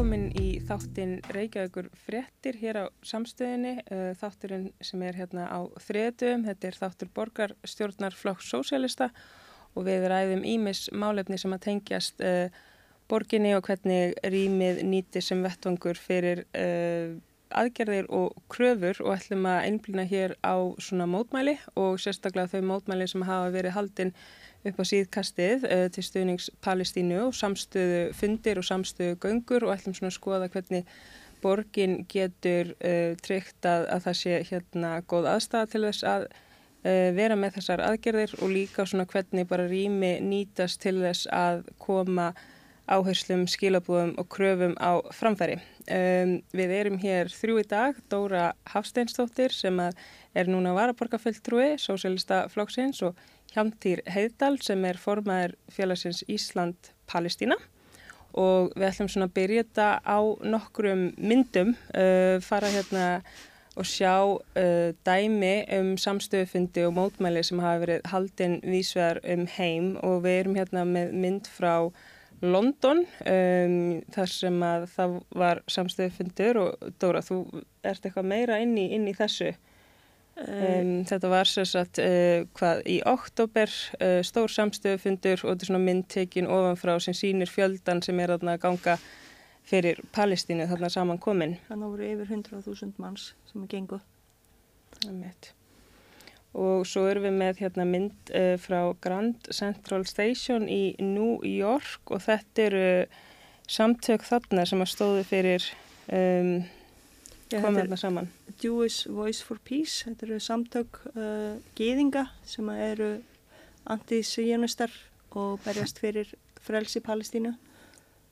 velkomin í þáttin Reykjavíkur fréttir hér á samstöðinni. Uh, þátturinn sem er hérna á þriðdöfum, þetta er þáttur borgarstjórnar flokks sósélista og við ræðum ímis málefni sem að tengjast uh, borginni og hvernig rýmið nýti sem vettvangur fyrir uh, aðgerðir og kröfur og ætlum að einblýna hér á svona mótmæli og sérstaklega þau mótmæli sem hafa verið haldinn upp á síðkastið uh, til stuðnings Palestínu og samstöðu fundir og samstöðu göngur og ætlum svona að skoða hvernig borgin getur uh, tryggt að, að það sé hérna góð aðstæða til þess að uh, vera með þessar aðgerðir og líka svona hvernig bara rými nýtast til þess að koma áherslum, skilabúðum og kröfum á framfæri. Um, við erum hér þrjú í dag, Dóra Hafsteinstóttir sem er núna varaborgarfjöldtrúi, Sósélista flokksins og Hjámtýr Heiðdal sem er formaður félagsins Ísland-Palestína og við ætlum svona að byrja þetta á nokkrum myndum, uh, fara hérna og sjá uh, dæmi um samstöðufundi og mótmæli sem hafa verið haldinn vísvegar um heim. Og við erum hérna með mynd frá London um, þar sem að það var samstöðufundur. Og Dóra þú ert eitthvað meira inn í, inn í þessu. Um, þetta var sérsagt uh, hvað í oktober uh, stór samstöðufundur og þetta er svona myndtekin ofanfrá sem sýnir fjöldan sem er að ganga fyrir Palestínu þarna saman komin. Þannig voru yfir 100.000 manns sem er genguð. Og svo erum við með hérna, mynd uh, frá Grand Central Station í New York og þetta eru samtök þarna sem að stóðu fyrir um, komið þarna saman. Jewish Voice for Peace, þetta eru samtök uh, gýðinga sem eru anti-sionistar og berjast fyrir frelsi Palestínu.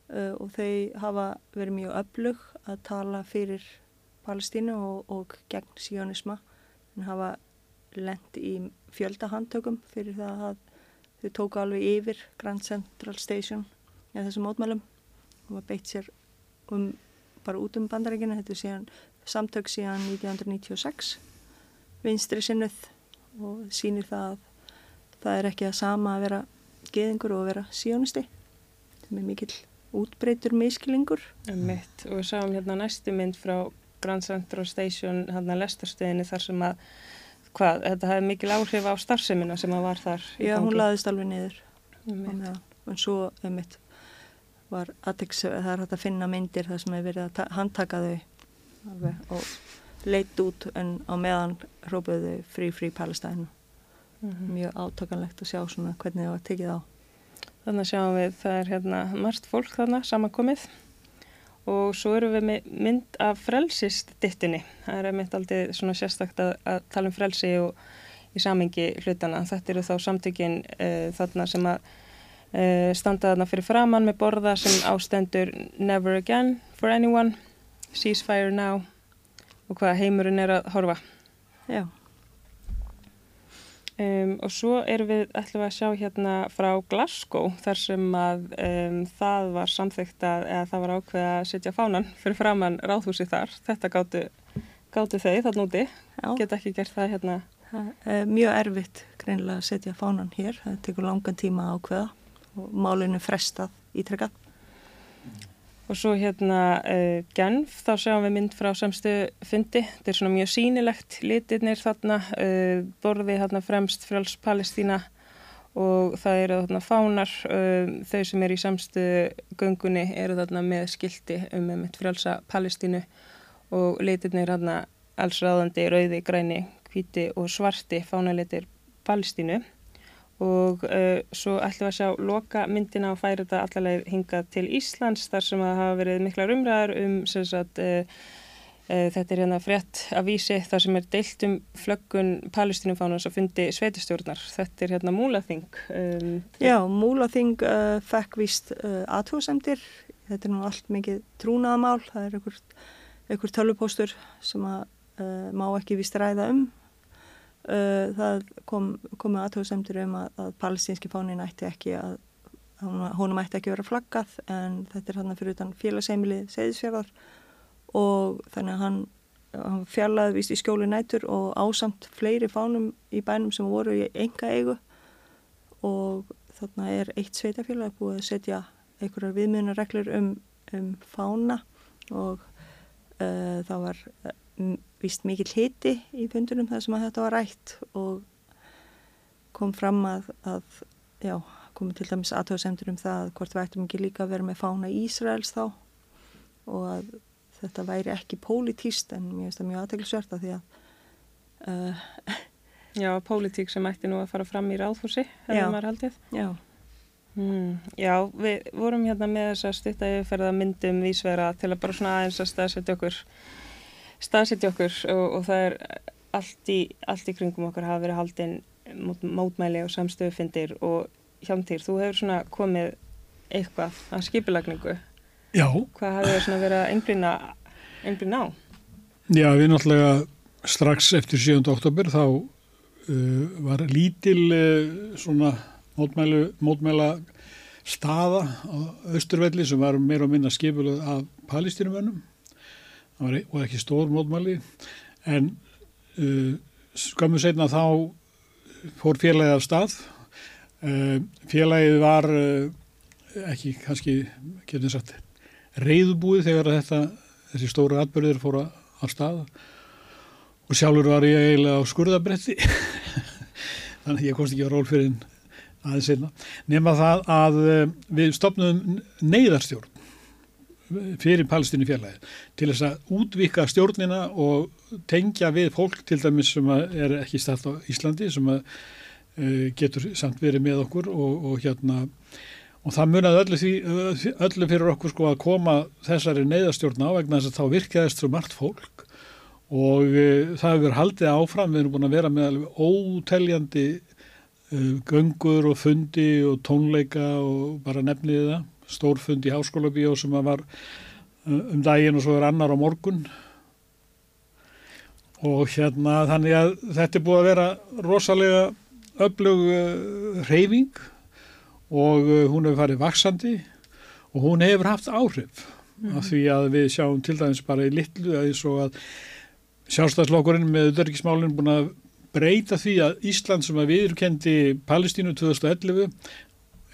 Uh, og þau hafa verið mjög öflug að tala fyrir Palestínu og, og gegn sionisma. En hafa lendi í fjöldahandtökum fyrir það að þau tóku alveg yfir Grand Central Station eða þessum mótmælum. Og beitt sér um, bara út um bandarækina þetta er síðan, samtök síðan 1996 vinstri sinnuð og sínir það að það er ekki að sama að vera geðingur og að vera síónisti. Sem er mikill útbreytur miskilingur Mitt. og við sáum hérna næstu mynd frá Grand Central Station hérna lestarstöðinni þar sem að hvað, þetta hefði mikil áhrif á starfseminna sem að var þar Já, hún laðist alveg niður. En svo mitt var aðteks, það er hægt að finna myndir þar sem hefur verið að handtaka þau alveg, og leitt út en á meðan hrópuðu þau frí frí Palestæn mm -hmm. mjög átakanlegt að sjá svona hvernig það var tekið á Þannig að sjáum við það er hérna margt fólk þarna samankomið og svo eru við með mynd af frelsistittinni. Það er mynd aldrei svona sérstakt að, að tala um frelsi og í samengi hlutana. Þetta eru þá samtökin uh, þarna sem að uh, standa þarna fyrir framann með borða sem ástendur Never Again for Anyone, Ceasefire Now og hvað heimurinn er að horfa. Já. Um, og svo erum við ætlum að sjá hérna frá Glasgow þar sem að um, það var samþygt að það var ákveð að setja fánan fyrir framann ráðhúsi þar. Þetta gáttu, gáttu þau þarna úti, geta ekki gert það hérna. Það er mjög erfitt greinlega að setja fánan hér, það tekur langan tíma ákveða og málinu frestað ítrekkað. Og svo hérna uh, Genf, þá sjáum við mynd frá samstu fundi. Þetta er svona mjög sínilegt litirnir þarna, uh, borðið þarna fremst frjáls Palestína og það eru þarna fánar. Uh, þau sem eru í samstu göngunni eru þarna með skildi um með frjálsa Palestínu og litirnir þarna alls ráðandi rauði, græni, hviti og svarti fánalitir Palestínu og uh, svo ætlum við að sjá loka myndina og færa þetta allaveg hingað til Íslands þar sem að hafa verið mikla umræðar um sagt, uh, uh, þetta er hérna frétt að vísi þar sem er deilt um flöggun palestinumfánans og fundi sveitistjórnar. Þetta er hérna Múlaþing. Um, Já, Múlaþing fekk víst aðtóðsendir. Þetta er nú allt mikið trúnaðamál. Það er einhver tölvupóstur sem að má ekki víst ræða um Uh, það kom, komu aðtóðsemtur um að, að palestínski fánin ætti ekki að honum ætti ekki að vera flaggað en þetta er hann fyrir utan félagsheimilið segðisfjörðar og þannig að hann, hann fjallaði vist í skjóli nætur og ásamt fleiri fánum í bænum sem voru í enga eigu og þarna er eitt sveitafélag búið að setja einhverjar viðmjönareglur um um fána. Og uh, það var vist mikill hiti í fundunum þar sem að þetta var rætt og kom fram að, að já, komið til dæmis aðtöðsendur um það hvort við ættum ekki líka að vera með fána Ísraels þá og að þetta væri ekki pólitíst en mér finnst það mjög aðteglisvert að því að uh, Já, pólitík sem ætti nú að fara fram í ráðhúsi hefur maður haldið. Já. Mm, já, við vorum hérna með þess að styrta yfirferða myndum vísvera til að bara svona aðeins að staðsetja okkur staðsetja okkur og, og það er allt í, allt í kringum okkur hafa verið haldinn mót, mótmæli og samstöðufindir og hjálmtýr, þú hefur svona komið eitthvað að skipilagningu Já Hvað hafið þið svona verið að einblýna einblýna á? Já, við náttúrulega strax eftir 7. oktober þá uh, var lítil uh, svona mótmælu, mótmæla staða á Östurvelli sem var meira og minna skipuð af palestínumönnum og ekki stór mótmæli en uh, skömmu setna þá fór félagið af stað. Uh, félagið var uh, ekki kannski getur sagt reyðbúið þegar þetta þessi stóru atbyrðir fóra á stað. Og sjálfur var ég eiginlega á skurðabretti. Þannig að ég komst ekki á ról fyrir aðeins einna nema það að eh, við stopnum neyðarstjórn fyrir palestínu félagi til þess að útvika stjórnina og tengja við fólk til dæmis sem er ekki stætt á Íslandi sem að, uh, getur samt verið með okkur og, og hérna og það munaði öllu, því, öllu fyrir okkur sko að koma þessari neyðarstjórn á vegna þess að þá virkaðist svo margt fólk. Og uh, það hefur haldið áfram, við erum búin að vera með alveg óteljandi uh, göngur og fundi og tónleika og bara nefniði það stórfund í háskóla bíó sem var um daginn og svo er annar á morgun og hérna þannig að þetta er búið að vera rosalega öflug uh, reyfing og uh, hún hefur farið vaksandi og hún hefur haft áhrif mm -hmm. af því að við sjáum til dæmis bara í litlu að eins og að sjálfstæðslokkurinn með auðverkismálinn búin að breyta því að Ísland sem að viðurkendi Palestínu 2011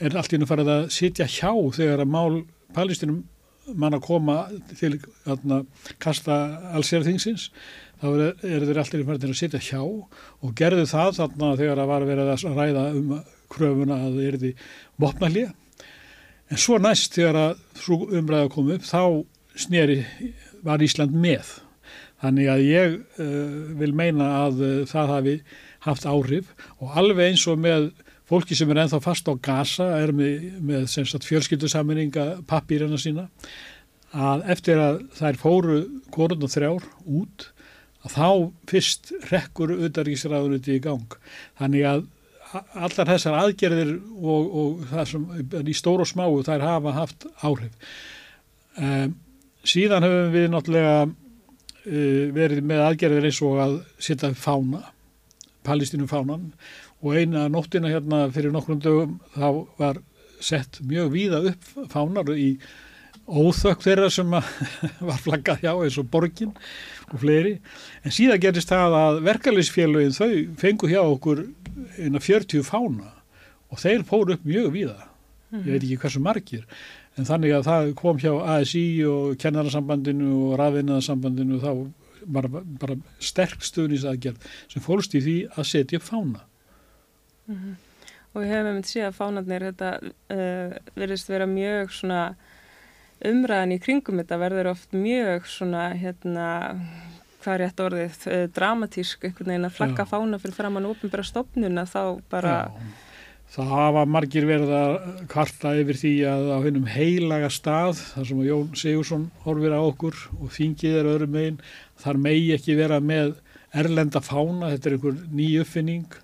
er allt í nú farið að sitja hjá þegar að mál palestinum mann að koma til að kasta allsérþingsins þá eru þeir allir farið að sitja hjá og gerðu það þarna þegar að var verið að ræða um kröfuna að það erði vopnallið en svo næst þegar að umræða kom upp þá sneri var Ísland með. Þannig að ég uh, vil meina að uh, það hafi haft áhrif og alveg eins og með fólki sem er enþá fast á gasa er með, með fjölskyldusaminninga pappýrina sína að eftir að þær fóru korun og þrjár út að þá fyrst rekkur auðaríkisræðunuti í gang. Þannig að allar þessar aðgerðir og, og það sem í stóru og smáu þær hafa haft áhrif. Um, síðan höfum við náttúrulega uh, verið með aðgerðir eins og að setja fána palestínum fánan og eina nóttina hérna fyrir nokkrum dögum þá var sett mjög víða upp fánar í óþökk þeirra sem var flaggað hjá eins og borgin og fleiri. En síðan gerist það að verkefliðsfélagin þau fengu hjá okkur eina 40 fána og þeir fóru upp mjög víða. Ég veit ekki hversu margir en þannig að það kom hjá ASI og kennararsambandinu og rafinnaðarsambandinu og þá var bara sterk stuðnisaðgerð sem fólst í því að setja upp fána Mm -hmm. Og við hefum myndið síðan fánarnir, þetta uh, verðist vera mjög svona umræðan í kringum þetta verður oft mjög svona hérna hvað er rétt orðið, uh, dramatísk einhvern veginn að flagga fána fyrir framann ofinbæra stopnuna þá bara Já. Það hafa margir verið að kvarta yfir því að á hennum heilaga stað, þar sem Jón Sigursson horfir á okkur og þingið er öðrum meginn, þar megi ekki vera með erlenda fána, þetta er einhver ný uppfinning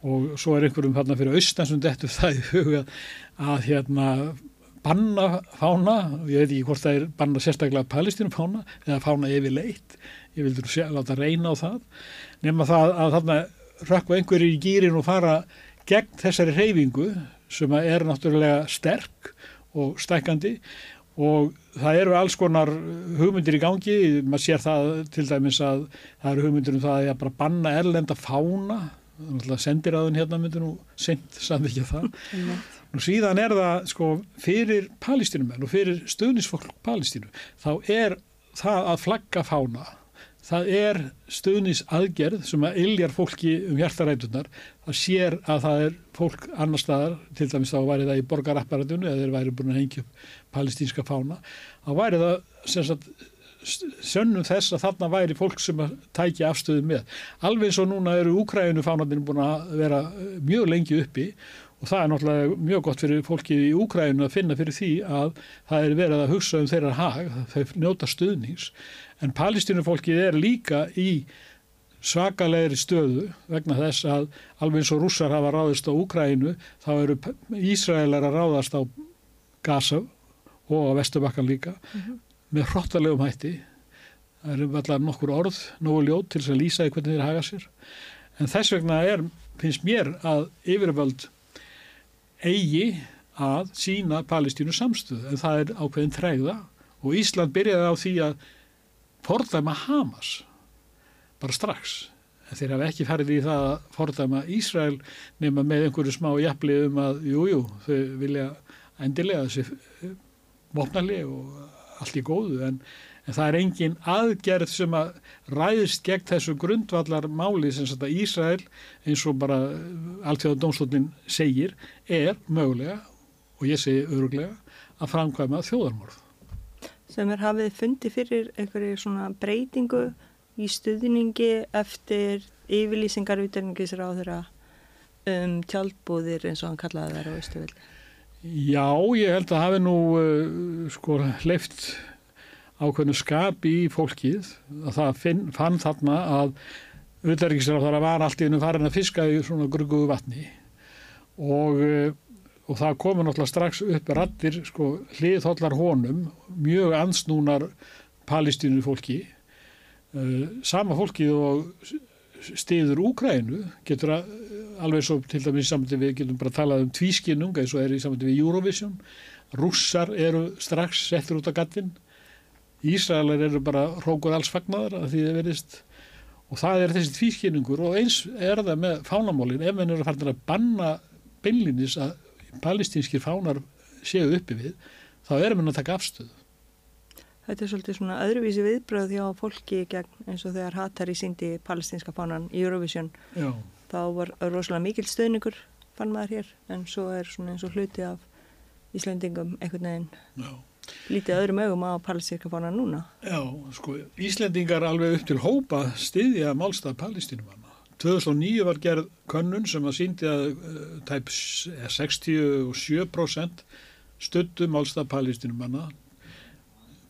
og svo er einhverjum þarna fyrir austansund eftir það í huga að hérna banna fána. Ég veit ekki hvort það er banna sérstaklega palestínum fána eða fána yfir leitt ég vildur láta reyna á það. Nema það að þarna rökku einhverjir í gýrin og fara gegn þessari reyfingu sem er náttúrulega sterk og stækandi og það eru alls konar hugmyndir í gangi, maður sér það til dæmis að það eru hugmyndir um það að bara banna erlenda fána sendiráðun hérna myndir nú sent samvikið það. Nú síðan er það sko fyrir palestínumenn og fyrir stöðnisfólk palestínu þá er það að flagga fána það er stuðnisaðgerð sem að illjar fólki um hjartarætunar það sér að það er fólk annar staðar, til dæmis þá væri það í borgarapparatunum eða þeir væri búin að hengja upp palestínska fána, þá væri það sagt, sönnum þess að þarna væri fólk sem að tækja afstöðu með. Alveg eins og núna eru Úkrænu fánarnir búin að vera mjög lengi uppi og það er náttúrulega mjög gott fyrir fólki í Úkrænu að finna fyrir því að það er verið að hugsa um þeirra hag, þau njóta stuðnings en palestínufólkið er líka í svakalegri stöðu vegna þess að alveg eins og rússar hafa ráðist á Úkrænu þá eru Ísraelar að ráðast á Gaza og á Vesturbakkan líka mm -hmm. Með hróttalegum hætti. Það eru allar nokkur orð nógu ljót til þess að lýsa í hvernig þeir haga sér. En þess vegna er, finnst mér að yfirvöld eigi að sína palestínu samstöðu. En það er ákveðin træða og Ísland byrjaði á því að fordæma Hamas bara strax. En þeir hafa ekki farið í það að fordæma Ísrael nema með einhverju smá jafnlið um að jújú jú, þau vilja endilega þessi vopnarli og allt í góðu en, en það er engin aðgerð sem að ræðist gegn þessu grundvallar máli sem að Ísrael eins og bara alltfjóða dómstofnin segir er mögulega og ég segi öruglega að framkvæma þjóðarmorð sem er hafið fundi fyrir einhverju svona breytingu í stuðningi eftir yfirlýsingar þeirra um tjálpbúðir eins og hann kallaði þær á Ístuvelli. Já, ég held að hafi nú uh, sko leift ákveðnu skap í fólkið. Að það finn, fann þarna að þar var allt í hennum farin að fiska í svona grugguðu vatni. Og uh, og það komur náttúrulega strax upp rattir sko, hliðhóllar honum mjög ansnúnar palestínu fólki. Uh, sama fólki og stiður Úkrænu getur að, alveg svo til dæmis samvætti við getum bara talað um tvískinnung eins og er í samvætti við Eurovision. Russar eru strax settur út af gattin Ísraelar eru bara rókur alls fagnar að því það verist og það er þessi tvískinnungur og eins er það með fánamólin ef mann eru að fara að banna beinlinis að palestínskir fánar séu uppi við, þá erum við að taka afstöðu. Þetta er svolítið svona öðruvísi viðbröð hjá fólki gegn eins og þegar Hattari síndi palestínska fánan í Eurovision. Já. Þá var rosalega mikil stöðningur fann maður hér, en svo er svona eins og hluti af Íslandingum einhvern veginn Já. lítið öðrum augum á palestínska fánan núna. Já, sko, Íslandingar alveg upp til hópa stiðja málstað palestínumann 2009 var gerð könnun sem að síndi að uh, tæp 67% stöttum allstað palestinum manna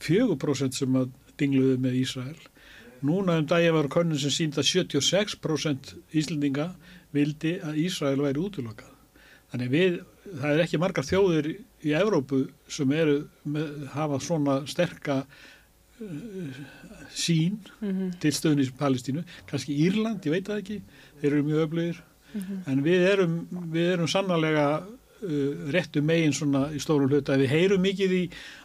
4% sem að dingluði með Ísrael núna um dagi var könnun sem síndi að 76% Íslandinga vildi að Ísrael væri útlokað þannig við, það er ekki margar þjóðir í Evrópu sem eru með, hafa svona sterka sín mm -hmm. til stöðunis Palestínu, kannski Írland, ég veit það ekki, þeir eru mjög öflugir mm -hmm. en við erum, við erum sannlega uh, réttu megin svona í stórum hluta, við heyrum mikið í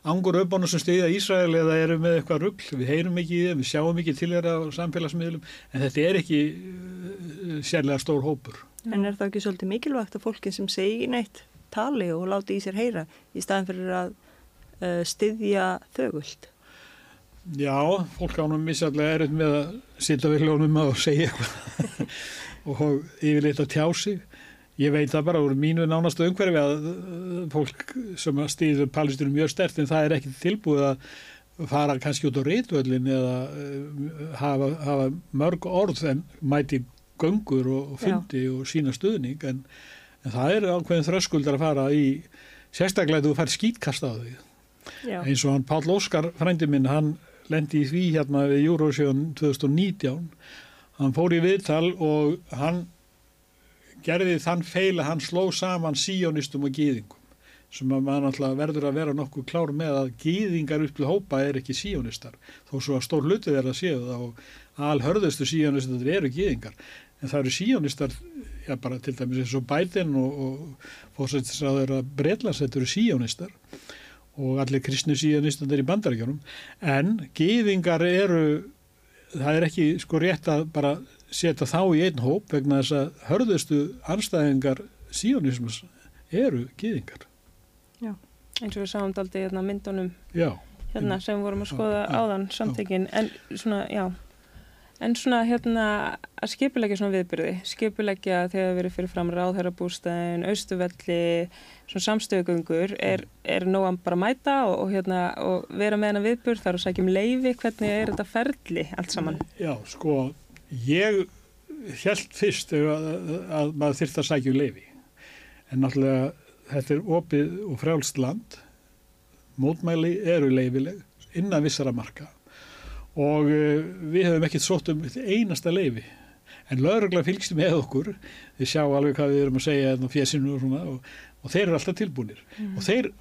angur öfbánu sem stiðja Ísrael eða erum með eitthvað ruggl, við heyrum mikið í þeim, við sjáum mikið til þeirra á samfélagsmiðlum en þetta er ekki uh, sérlega stór hópur. En er það ekki svolítið mikilvægt að fólki sem segi neitt tali og láti í sér heyra í staðan fyrir að uh, stiðja þögult? Já, fólk ánum missallega erut með að sitja við hljónum að segja eitthvað og yfirleitt að tjá sig. Ég veit það bara úr mínu nánastu umhverfi að fólk sem stýður palestinum mjög stert en það er ekki tilbúið að fara kannski út á reytvöldin eða uh, hafa, hafa mörg orð en mæti göngur og, og fyndi Já. og sína stuðning en, en það er ákveðin þröskuldar að fara í sérstaklega þú fær skýtkast á því. Já. eins og hann Pál Óskar frændi minn hann lendi í því hérna við Eurovision 2019 hann fór í viðtal og hann gerði þann feil að hann sló saman síjónistum og gýðingum sem að mann alltaf verður að vera nokkuð klár með að gýðingar upp til hópa er ekki síjónistar þó svo að stór hluti verða að séu það og alhörðustu síjónistar eru gýðingar en það eru síjónistar já bara til dæmis eins og Biden og, og fórsættis að breytla þetta eru síjónistar og allir kristnu síðanistandir í bandarækjunum en gýðingar eru það er ekki sko rétt að bara setja þá í einn hóp vegna þess að hörðustu anstæðingar síðanismas eru gýðingar. eins og við sáum daldi hérna myndunum Já, hérna sem vorum að skoða Já, já, áðan samtökin. En svona, já. En svona hérna að skipulegja svona viðbyrði, skipulegja þegar við erum fyrir fram ráðherrabústæðin austuvelli, svona samstöðugöngur er, er nóg að bara mæta og, og hérna og vera með hennar viðbyrð þar og sækjum leifi, hvernig er þetta ferli allt saman? já, sko, ég held fyrst að, að maður þyrft að sækja um leifi. En náttúrulega þetta er opið og frjálst land, mótmæli eru leifileg innan vissara marka og uh, við hefum ekkert sótt um einasta leifi. En laurugla fylgst með okkur, þið sjá alveg hvað við erum að segja hérna og og, og þeir eru alltaf tilbúinir. Og þeir,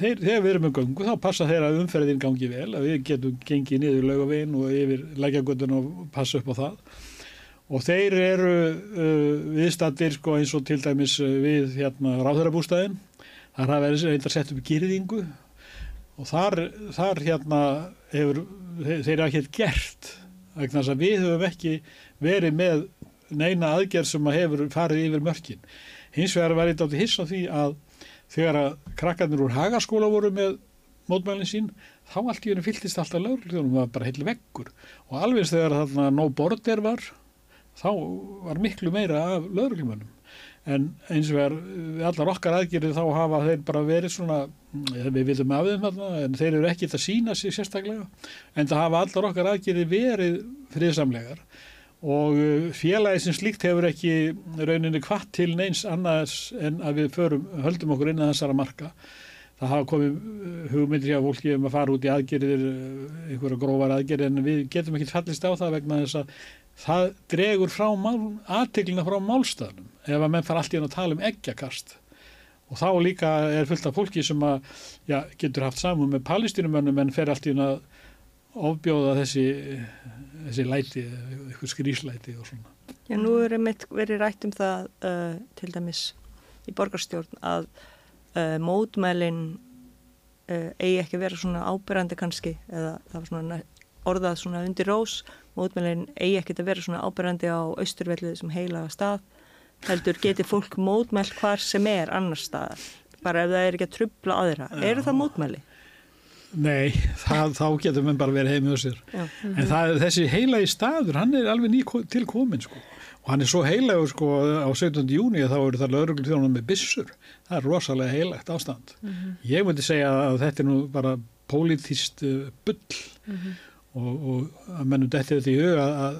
þeir, þegar við erum með göngu þá passa þeir að umferðin gangi vel, að við getum gengið niður laugavegin og yfir lækjagötun og passa upp á það. Og þeir eru uh, viðstattir sko eins og til dæmis uh, við hérna ráðherrabústæðin. Þar hafa verið reyndar sett upp gyrðingu og þar, þar hérna hefur, þeir, þeir eru ekkert gert vegna þess að við höfum ekki verið með neina aðgerð sem að hefur farið yfir mörkin. Hins vegar var ég dátti hiss á því að þegar að krakkarnir úr hagaskóla voru með mótmælinn sín, þá allt í hennu fylltist alltaf lögurljónum, það var bara heil veggur. Og alveg þegar þarna no border var, þá var miklu meira af lögurljónum en eins og er við allar okkar aðgerið þá hafa þeir bara verið svona við viljum af þeim þarna en þeir eru ekkit að sína sig sérstaklega. En það hafa allar okkar aðgerið verið friðsamlegar og uh, félagi sem slíkt hefur ekki rauninni kvart til neins annars en að við förum, höldum okkur inn að þessara marka. Það hafa komið uh, hugmyndir hjá fólki um að fara út í aðgerðir uh, einhverja grófar aðgerðir en við getum ekki fallist á það vegna þess að það dregur frá aðteglina frá málstafnum ef að menn fara alltaf inn að tala um eggjakast. Og þá líka er fullt af fólki sem að já, getur haft saman með palestínumönnum en fer alltaf inn að ofbjóða þessi, þessi læti, eitthvað skrýslæti og svona. Já, nú er einmitt verið rætt um það uh, til dæmis í borgarstjórn að uh, mótmælin uh, eigi ekki vera svona ábyrrandi kannski eða það var svona orðað svona undir rós mótmælin eigi ekki að vera svona ábyrrandi á austurvellið sem heilaga stað heldur geti fólk mótmæl hvar sem er annar stað bara ef það er ekki að trubla aðra Já. eru það mótmæli? Nei, það, þá getur mann bara verið heimið á sér. Já. En það, þessi heilagi staður, hann er alveg ný til komin sko. Og hann er svo heilagur sko á 17. júni að þá eru það lögreglur þjónum með byssur. Það er rosalega heilagt ástand. Ég myndi segja að þetta er nú bara pólitíst uh, bull og, og að mennum þetta þetta í huga að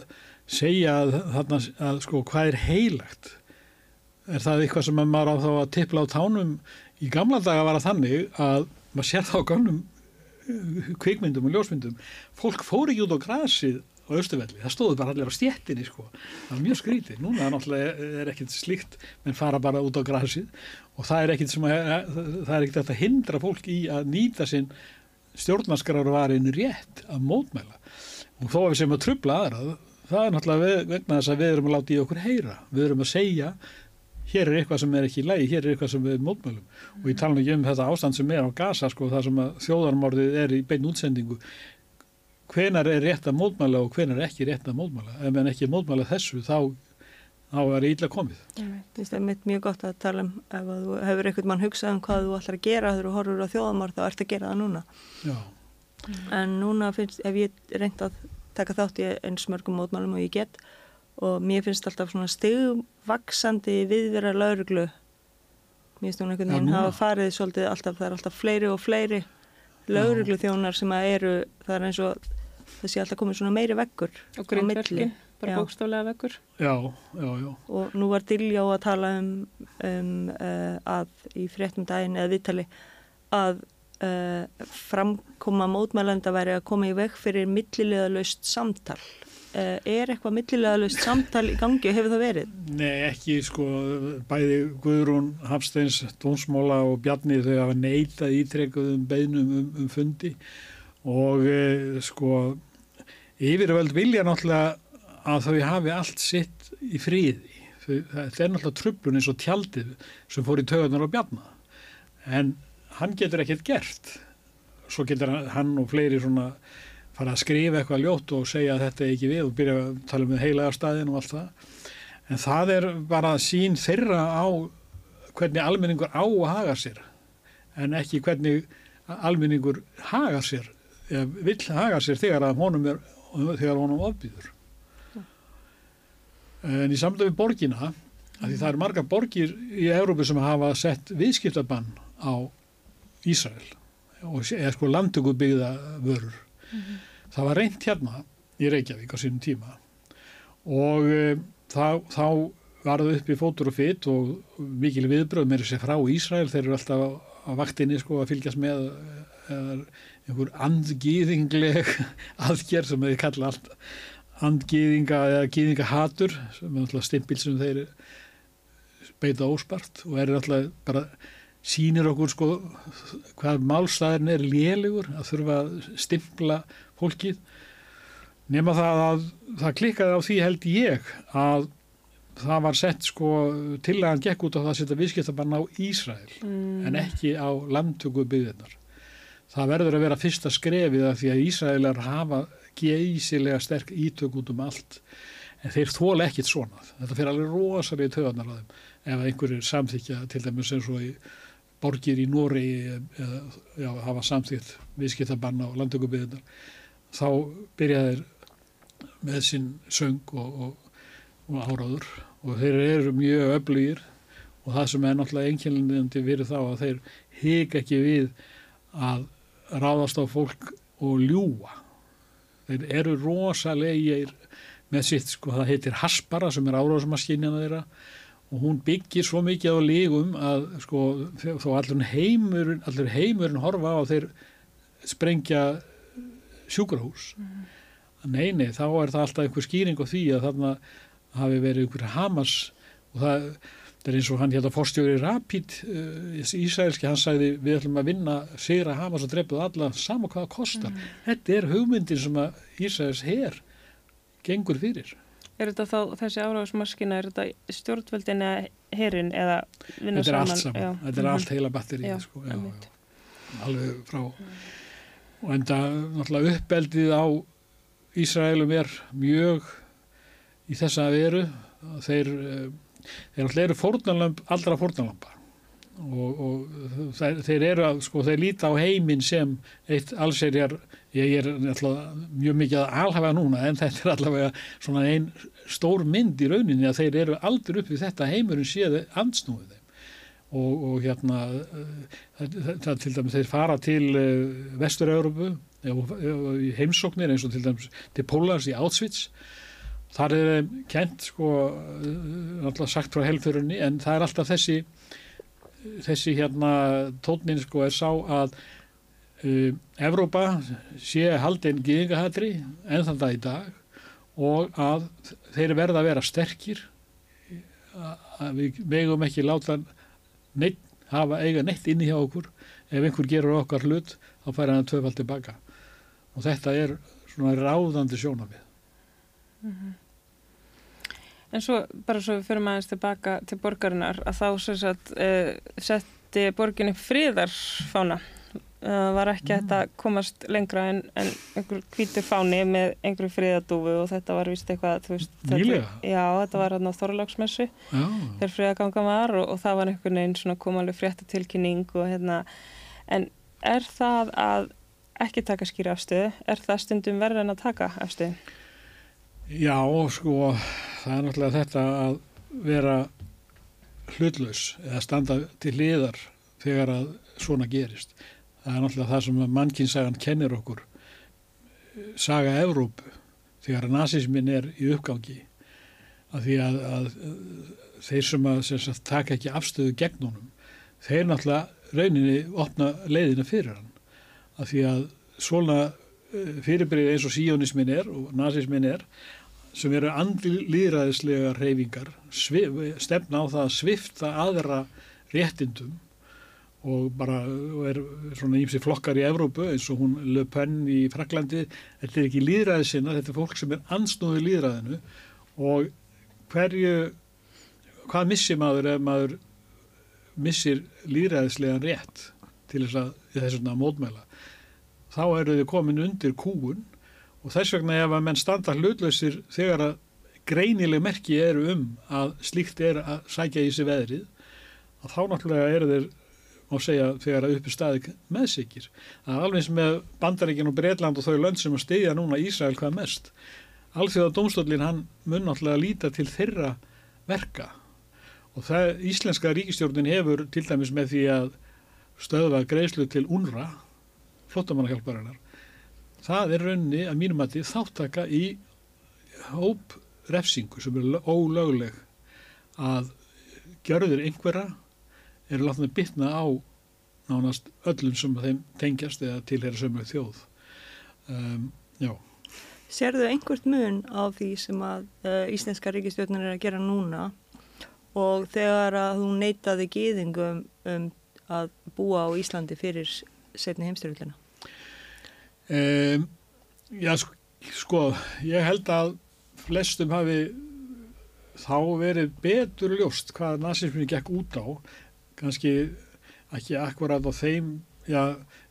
segja að, þarna, að sko hvað er heilagt. Er það eitthvað sem maður á þá að tippla á tánum í gamla daga var það þannig að maður sér það á gamlum kvikmyndum og ljósmyndum. Fólk fór ekki út á grasið á Östuvelli, það stóðu bara allir á stjettinni sko. það var mjög skrítið, núna náttúrulega er ekkert slíkt, menn fara bara út á grasið. Og það er ekkert sem að það er ekkert að hindra fólk í að nýta sinn stjórnarskráruvarin rétt að mótmæla. Og þó að við sem að trubla aðra það er náttúrulega vegna þess að við erum að láta í okkur heyra, við erum að segja hér er eitthvað sem er ekki í lægi, hér er eitthvað sem við mótmælum. Og ég tala ekki um þetta ástand sem er á Gaza sko, það sem að þjóðarmorðið er í bein útsendingu. Hvenar er rétt að mótmæla og hvenar er ekki rétt að mótmæla? Ef en ekki mótmæla þessu þá, þá er ítla komið. Það er mjög gott að tala um ef þú hefur einhvern mann hugsað um hvað þú ætlar að gera þegar þú horfur á þjóðamorð þá ert að gera það núna. Já, en núna finnst, ef ég reynd að taka þátt í eins mörgum mótmælum og ég get og mér finnst alltaf svona stigvaksandi viðvera lauruglu mér finnst hún einhvern veginn hafa farið svolítið alltaf, það er alltaf fleiri og fleiri lauruglu þjónar sem að eru það er eins og það sé alltaf komið svona meiri veggur Og á milli. grindverkin, bara Já. bókstálega vekkur. já, já, já og nú var Diljá að tala um, um uh, að í fréttum daginn eða viðtali að uh, framkoma mótmælenda væri að koma í veg fyrir millilegaðlaust samtal uh, er eitthvað millilegaðlaust samtal í gangi og hefur það verið? Nei, ekki sko, bæði Guðrún Hafsteins, Dómsmóla og Bjarni þau hafa neitað ítrekkuðum beinum um, um fundi og e, sko yfirvöld vilja náttúrulega að þau hafi allt sitt í fríði. Þau, þetta er náttúrulega trublun eins og tjaldið sem fór í tögunar á Bjarna en hann getur ekkert gert. Svo getur hann og fleiri svona fara að skrifa eitthvað ljótt og segja að þetta er ekki við og byrja að tala um heilaga staðin og allt það. En það er bara sín þeirra á hvernig almenningur á að haga sér en ekki hvernig almenningur haga sér eða vill haga sér þegar honum er þegar honum ofbýður. En í samlega við borgina því það eru marga borgir í Európu sem hafa sett viðskiptabann á Ísrael og eða sko landtöku byggða vörur það var reynt hérna í Reykjavík á sínum tíma og e, þá, þá var það upp í fótur og fytt og mikil viðbröð með þessi frá Ísrael þeir eru alltaf á, vaktinni sko að fylgjast með eða einhver andgýðingleg aðgerð sem þeir kalla allt andgýðinga eða gýðingahatur sem er alltaf stimpil sem þeir beita óspart og er alltaf bara sínir okkur sko hvað málstæðin er lélugur að þurfa að stimpla fólkið nema það að það klikkaði á því held ég að það var sett sko til að hann gekk út á það að setja viðskiptabann á Ísrael mm. en ekki á landtöku byggðinnar. Það verður að vera fyrsta skrefið að því að Ísraelar hafa geysilega sterk ítök út um allt en þeir þóla ekkit svona. Þetta fyrir alveg rosalega töðanar á þeim ef einhverjir samþykja til dæmis eins og í borgir í Nóri hafa samþykt viðskiptabann á landtöku byggðinnar þá byrjaðir með sinn söng og, og, og áráður og þeir eru mjög öflugir og það sem er náttúrulega einkjælindi verið þá að þeir hika ekki við að ráðast á fólk og ljúa. Þeir eru rosalegir með sitt, sko, það heitir Haspara sem er áráðsmaskínina þeirra og hún byggir svo mikið á lígum að sko þó allur heimurinn, allur heimurinn horfa á þeir sprengja sjúkrahús. Mm. Nei, nei, þá er það alltaf einhver skýring á því að þarna hafi verið einhver Hamas og það, það er eins og hann hérna fórstjóri Rapid uh, Ísraelski, hann sagði við ætlum að vinna sigra Hamas og drepuð alla saman hvaða kostar. Mm. Þetta er hugmyndin sem að Ísraels her gengur fyrir. Er þetta þá þessi áráðsmaskina, er þetta stjórnveldin eða herin eða vinna saman? Þetta er allt saman, já. þetta er mm -hmm. allt heila batterið, sko, já, já, alveg frá, mm. Og enda náttúrulega uppeldið á Ísraelum er mjög í þessa veru, þeir, eh, þeir náttúrulega eru fórnalömp, allra fórnalampa og, og þeir, þeir eru að, sko, þeir líta á heiminn sem eitt allserjar, ég er mjög mikið að alhafa núna en þetta er allavega svona einn stór mynd í rauninni að þeir eru aldrei upp við þetta heimurinn séðu ansnúið og, og hérna það til dæmis þeir fara til uh, Vestur-Európu í heimsóknir eins og til dæmis til Pólars í Auschwitz. Þar er þeim kent sko alltaf sagt frá helfurunni en það er alltaf þessi þessi hérna tónin sko er sá að uh, Evrópa sé haldinn gíðingahatri enn þann dag í dag og að þeir verða að vera sterkir. Að við vegum ekki láta neitt, hafa eiga neitt inni hjá okkur. Ef einhver gerur okkar hlut þá fær hann að tvöfald tilbaka. Og þetta er svona ráðandi sjónafið mm -hmm. En svo bara svo við fyrir maður tilbaka til borgarinnar að þá sem sagt uh, setti borginni fríðarfána uh, var ekki mm. að komast lengra en, en einhver kvítur fáni með einhverju fríðardúfu og þetta var vist eitthvað veist, þetta, já, þetta var hérna á Þorláksmessu þegar fríðaganga var og, og það var einhvern veginn svona komalega fréttatilkynning og hérna en er það að ekki taka skýra afstöðu, er það stundum verður en að taka afstöðu? Já, sko, það er náttúrulega þetta að vera hlutlaus eða standa til liðar þegar að svona gerist. Það er náttúrulega það sem mannkinsagan kennir okkur. Saga Evrópu þegar nazismin er í uppgangi. Að því að, að þeir sem að sem sagt, taka ekki afstöðu gegn honum, þeir náttúrulega rauninni opna leiðina fyrir hann. Að því að svona eh, fyrirbyrði eins og síjónismin er og nazismin er sem eru andlýðræðislega reyfingar stefna á það að svifta aðra réttindum og bara er svona ímsi flokkar í Evrópu eins og hún Le Pen í Fraklandi þetta er ekki líðræðisina, þetta er fólk sem er ansnúðið líðræðinu og hverju hvað missir maður ef maður missir líðræðislega rétt til þess að þessuna mótmæla? Þá eru þau komin undir kúun og þess vegna ef að menn standa hlutlausir þegar að greinileg merki eru um að slíkt er að sækja í sig veðrið þá náttúrulega eru þeir má segja þegar að uppi staði meðsikir. Það er alveg eins með Bandaríkin og Breitland og þau lönd sem að stiðja núna Ísrael hvað mest. Alþjóða domstólinn hann mun náttúrulega líta til þeirra verka og það íslenska ríkistjórnin hefur til dæmis með því að stöðva greiðslu til UNRA flottamannahjálparinnar það er raunni að mínum að þið þáttaka í hóp refsingu sem er ólögleg að gjörður einhverja eru látnið bytna á nánast öllum sem þeim tengjast eða tilhera sömu þjóð. Um, já. Serðu einhvert mun á því sem að uh, Íslenska ríkistjórnir er að gera núna? Og þegar að hún neytaði gýðingum um að búa á Íslandi fyrir setni heimstyrjullina? Um, já, sko, ég held að flestum hafi þá verið betur ljóst hvað nazisminni gekk út á kannski ekki akkurat á þeim já,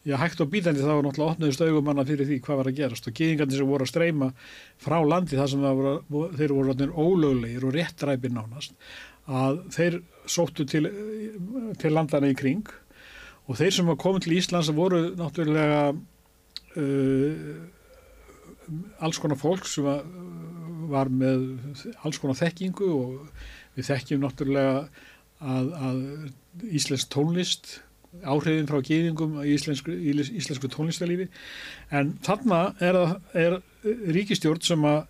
já hægt og bítandi þá var náttúrulega opnaðist augumanna fyrir því hvað var að gerast og gýðingarnir sem voru að streyma frá landi þar sem voru, þeir voru ólöglegir og réttræpir nánast að þeir sóttu til, til landana í kring og þeir sem var komið til Íslands voru náttúrulega uh, alls konar fólk sem var, var með alls konar þekkingu og við þekkjum náttúrulega að, að Íslensk tónlist áhrifin frá gýðingum í íslensku, íslensku tónlistalífi en þarna er, er ríkistjórn sem að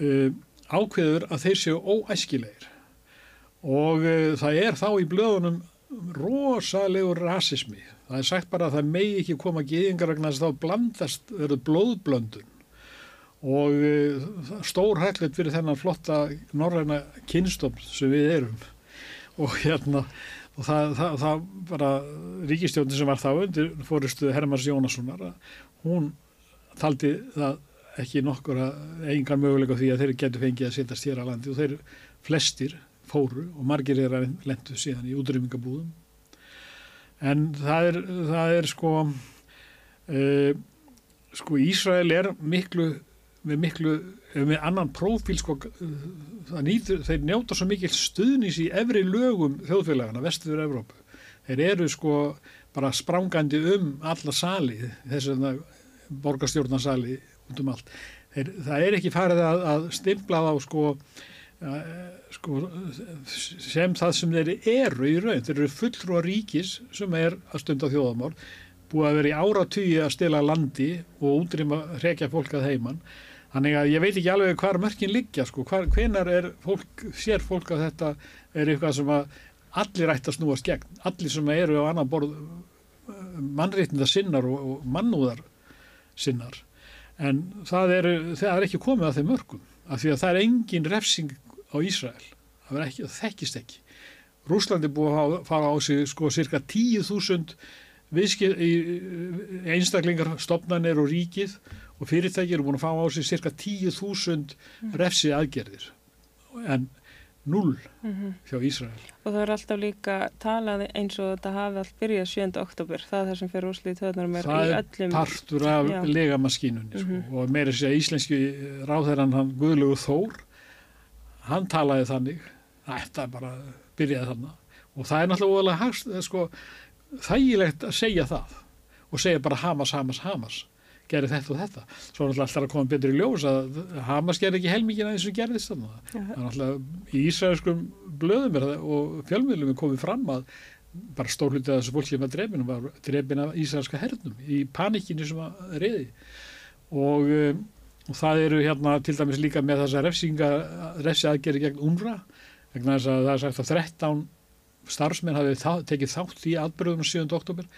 uh, ákveður að þeir séu óæskilegir. Og uh, það er þá í blöðunum rosalegur rasismi. Það er sagt bara að það megi ekki koma gýðingar vegna þess að þá blandast verður blóðblöndun. Og uh, stór hæglet fyrir þennan flotta norræna kynstofn sem við erum. Og hérna og það, það, það bara ríkistjóðin sem var þá undir fóristu Hermans Jónassonar hún taldi það ekki nokkur að engan möguleika því að þeir getur fengið að setjast hér á landi. Og þeir flestir fóru og margir er að lendu síðan í útrýmingabúðum en það er, það er sko uh, sko Ísrael er miklu með miklu, með annan prófíl sko, nýtur, þeir njóta svo mikil stuðnís í efri lögum þjóðfélagana, vestuður Evrópu. Þeir eru sko bara sprangandi um alla sali þess að borgarstjórnarsali út um allt. Þeir, það er ekki farið að, að stimpla þá sko, uh, sko sem það sem þeir eru í raun, þeir eru fulltrú að ríkis sem er að stunda þjóðamál búið að vera í áratugji að stila landi og útrýma hrekja fólk að heimann Þannig að ég veit ekki alveg hvar mörkin liggja sko, hvar, hvenar er fólk, sér fólk að þetta er eitthvað sem að allir ætti að snúast gegn, allir sem eru á annan borð mannréttinda sinnar og, og mannúðar sinnar. En það er, það er ekki komið að þeim mörgum, af því að það er engin refsing á Ísrael, það, ekki, það þekkist ekki. Rúslandi búið að fara á sig sko cirka 10.000 einstaklingar, stopnarnir og ríkið og fyrirtæki eru búin að fá á sig cirka 10.000 refsi aðgerðir en null mm -hmm. hjá Ísrael. Og það er alltaf líka talað eins og þetta hafi allt byrjað 7. oktober, það er það sem fyrir úrslið töðnarum er í öllum... Það er partur af já. legamaskínunni sko. mm -hmm. og meira sér að íslenski ráðherran hann Guðlugur Þór hann talaði þannig þetta bara byrjaði þannig og það er náttúrulega sko, þægilegt að segja það og segja bara Hamas, Hamas, Hamas gerir þetta og þetta. Svo er alltaf að koma betur í ljós að Hamas gerir ekki helmingina eins og gerðist þannig er alltaf í Ísraelskum blöðum er það og fjölmiðlum er komið fram að bara stórlítið að þessu fólki með drefnum var drefin af Ísraelska hernum í panikinu sem að reyði og, um, og það eru hérna til dæmis líka með þessa refsinga refsi aðgeri gegn UNRWA vegna þess að það er sagt að 13 starfsmenn hafi þá, tekið þátt í atbyrðunum 7. oktober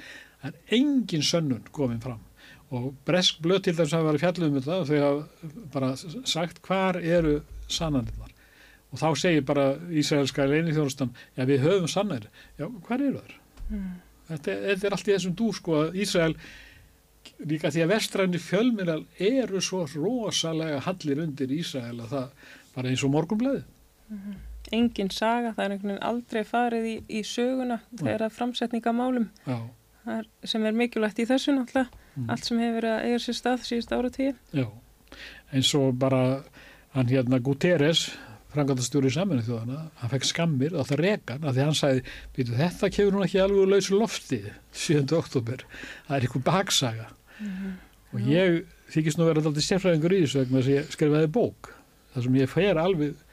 er engin sönnun komið fram og Bresk blöð til þess að vera fjallum um og þau hafa bara sagt hvar eru sannanirnar og þá segir bara Ísraelska leinithjónustan, já við höfum sannir já, hvar eru þar? Mm. Þetta, þetta er allt í þessum dú sko að Ísrael líka því að vestræni fjölminnal eru svo rosalega hallir undir Ísrael að það bara eins og morgunblæði mm -hmm. Engin saga, það er einhvern veginn aldrei farið í, í söguna þegar er framsetninga málum já sem er mikilvægt í þessu náttúrulega mm. allt sem hefur verið að eiga sér stað síðust ára tíu Já, eins og bara hann hérna Guterres frangandastjóri í saminu þjóðana, hann fekk skammir á það rekan að því hann sagði, býtu þetta kemur nú ekki alveg lausu lofti 7. oktober, það er einhver baksaga. Og ég þykist nú vera alltaf sérfræðingur í þessu vegna þess að ég skrifaði bók þar sem ég fer alveg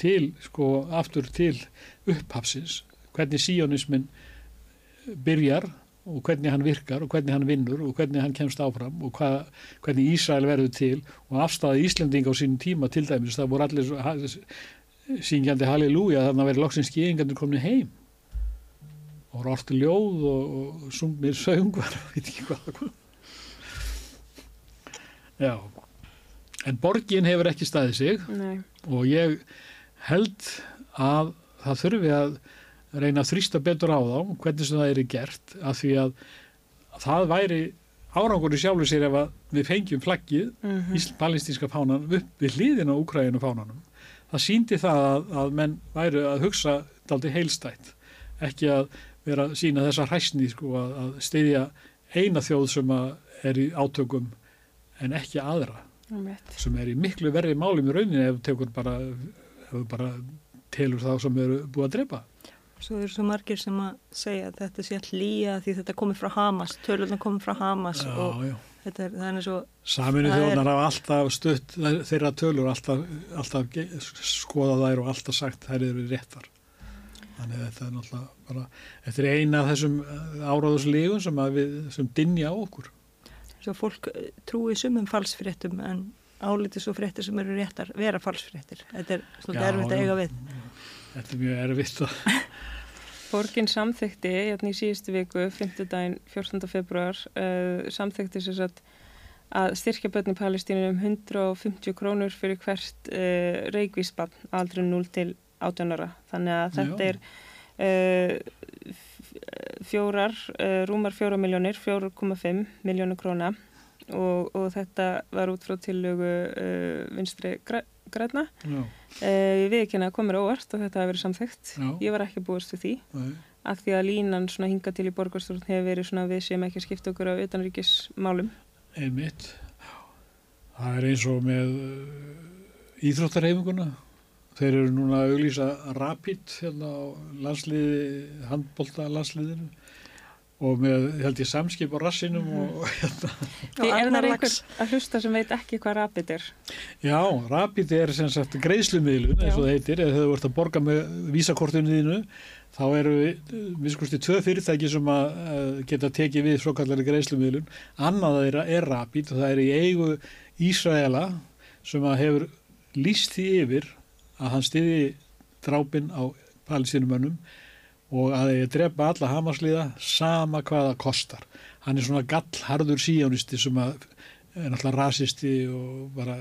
til, sko, aftur til upphafsins, hvernig síónismin byrjar og hvernig hann virkar og hvernig hann vinnur og hvernig hann kemst áfram og hva, hvernig Ísrael verður til og afstæði Íslanding á sínum tíma til dæmis, það voru allir ha- syngjandi halleluja þannig að verið loksins skýringandur komin heim og voru orti ljóð og, og sungmir söngvar veit ekki hvað, hvað. Já en borgin hefur ekki staðið sig Nei, og ég held að það þurfi að reyna að þrýsta betur á þá hvernig sem það er gert af því að það væri árangur í sjálfu sér ef við fengjum flaggið mm Ísl palestinska fánan upp við hliðina á Úkræðinu fánanum. Það síndi það að, að menn væru að hugsa daldi heilstætt ekki að vera að sína þessa hræsni sko, að, að steyðja eina þjóð sem er í átökum en ekki aðra sem er í miklu verri málum í rauninni ef tekur bara, bara telur þá sem eru búið að drepa Svo eru svo margir sem að segja að þetta sé all lýja því þetta komið frá Hamas, tölurna komið frá Hamas og já, já. þetta er, er svo, Saminu Það þjóðnar hafa alltaf stutt þeirra tölur, alltaf, alltaf skoðað þær og alltaf sagt þær eru réttar. Þannig að þetta er náttúrulega bara, þetta er eina af þessum áráðuslígun sem sem dinja á okkur. svo fólk eh, trúi sumum falsfréttum en álítið svo fréttir sem eru réttar vera falsfréttir. Þetta er svolítið Já, erfitt að já. eiga við. Þetta er mjög erfitt að, Borgin samþykti hérna í síðustu viku, 5. daginn 14. februar, uh, samþykti sér satt að styrkja börn í Palestínu um 150 krónur fyrir hvert uh, reikvísbann aldrei 0 til 18 ára. Þannig að þetta Já. er uh, fjórar, uh, rúmar fjóra miljónir, 4,5 miljónu króna og, og þetta var út frá tillögu vinstri græ, græna. já, Uh, ég viðkynna að komur óvart og þetta hafi verið samþygt. Ég var ekki búist við því nei, af því að línan svona hinga til í borgarstjórn hefur verið svona við sem ekki skipta okkur á utanríkismálum. einmitt. Það er eins og með uh, íþróttarheifinguna. Þeir eru núna að auglýsa rapid hérna á landsliði, handbólta landsliðinu og með, held ég, samskip á rassinum og hérna. Því er það einhver að hlusta sem veit ekki hvað rapid er? Já, rapid er sem sagt greiðslumiðlun eins og það heitir, eða þú ert að borga með vísakortinu þínu, þá eru við skusti tvö fyrirtæki sem að uh, geta tekið við svo kallari greiðslumiðlun, annað þeirra er rapid og það er í eigu Ísraela sem að hefur líst því yfir að hann stiði drápin á palestinumönnum og að þeir drepa alla hamasliða sama hvað það kostar. Hann er svona gallharður síjónisti sem að er náttúrulega rasisti og bara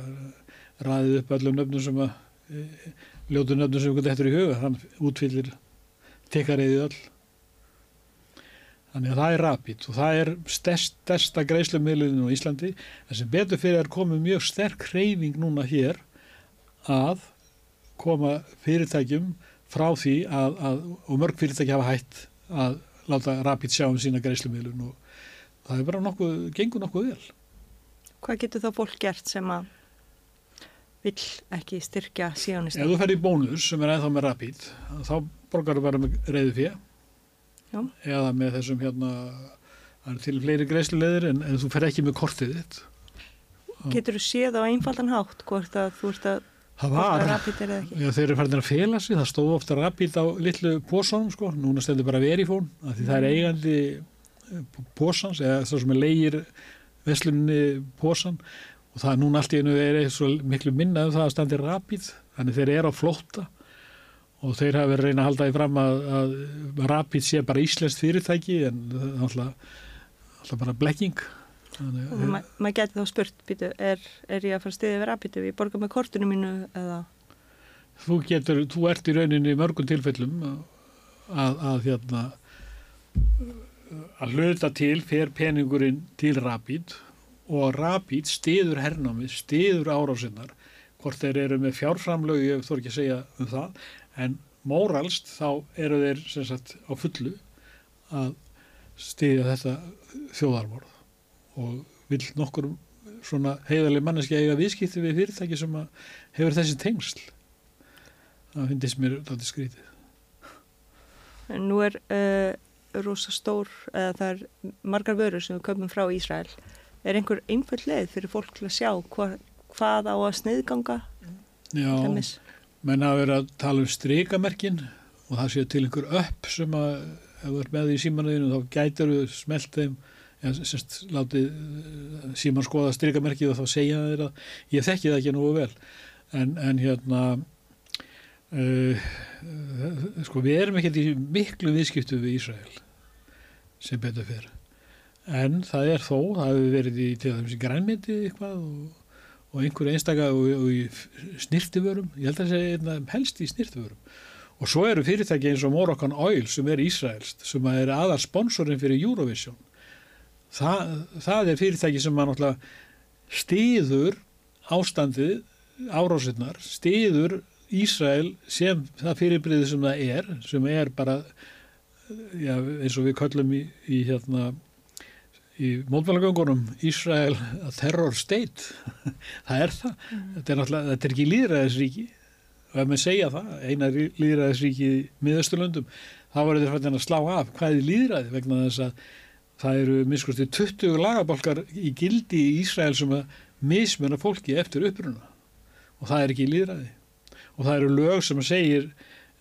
ræðið upp öllum nöfnum sem að e, ljótu nöfnum sem við þetta í huga hann útfyllir tekariðið öll. Þannig að það er rapid og það er stærst, stærsta greiðslumilinu á Íslandi. En sem betur fyrir er komið mjög sterk hreyfing núna hér að koma fyrirtækjum frá því að, að og mörg fyrirtæki hafa hætt að láta rapid sjá um sína greiðslumilun og það er bara nokkuð, gengur nokkuð vel Hvað getur þá fólk gert sem að vill ekki styrkja Ef síðanista? þú ferð í bónus sem er ennþá með rapid þá borgar þú bara með reyði fjö Já. eða með þessum hérna það er til fleiri greiðslulegðir en, en þú ferð ekki með kortið þitt Getur þú séð á einfaldan hátt hvort að þú ert að Það var, já, þeir eru farin að fela sig, það stóð ofta rapid á litlu pósanum sko, núna stendur bara verifón, því það er eigandi pósans, eða það sem er leigir veslunni pósan og það er núna allt í einu er svo miklu minna um það að standi rapid, þannig þeir eru á flótta. Og þeir hafa verið að reyna að halda því fram að, að rapid sé bara íslenskt fyrirtæki en það er alltaf, alltaf bara blekking. Þannig, Og ma maður getur þá spurt, býtu, er, er ég að fara að stiðja við rapid ef ég borga með kortinu mínu eða? Þú getur, þú ert í rauninni í mörgum tilfellum að, að hérna að hluta til fer peningurinn til Rapid og Rapid stiður hernámið, stiður árásinnar hvort þeir eru með fjárframlög ég þór ekki að segja um það en móralst þá eru þeir sagt á fullu að stiðja þetta þjóðarmorð og vil nokkur svona heiðarlega manneski eiga viðskipti við fyrirtæki sem að hefur þessi tengsl það finnst mér þetta skrítið. En nú er uh, rosa stór, eða það er margar vörur sem við köpum frá Ísrael. Er einhver einföld leið fyrir fólk til að sjá hva, hvað á að sniðganga? Já, Dæmis? menn hafa verið að tala um strikamerkin og það sé til einhver upp sem að ef þú ert með því símanuðinu þá gætir þú smelt þeim ja, semst, látið eh, síman skoða strikamerkið og þá segja þeir að ég þekki það ekki nú vel. En, en hérna uh, sko við erum ekkert í miklu viðskiptu við Ísrael sem betur fyrir en það er þó, það hefur verið í til þess að grænmyndi eitthvað og, og einhverju einstaka og, og í snirtiförum, ég held að það sé helst í snirtiförum og svo eru fyrirtæki eins og Moroccan Oil sem er Ísraelst, sem er aðar sponsorinn fyrir Eurovision það, það er fyrirtæki sem að náttúrulega stiður ástandið árásinnar, stiður Ísrael sem það fyrirbriði sem það er, sem er bara já, eins og við köllum í, í hérna í mótmælagöngunum Ísrael terror state. Það er það, mm. þetta er þetta er ekki líðræðisríki og ef maður segja það, eina líðræðisríki í miðausturlöndum, þá verður fættin að slá af. Hvað er líðræði vegna þess að það eru miskusti 20 lagabolkar í gildi í Ísrael sem að mismjöna fólki eftir uppruna og það er ekki líðræði og það eru lög sem að segir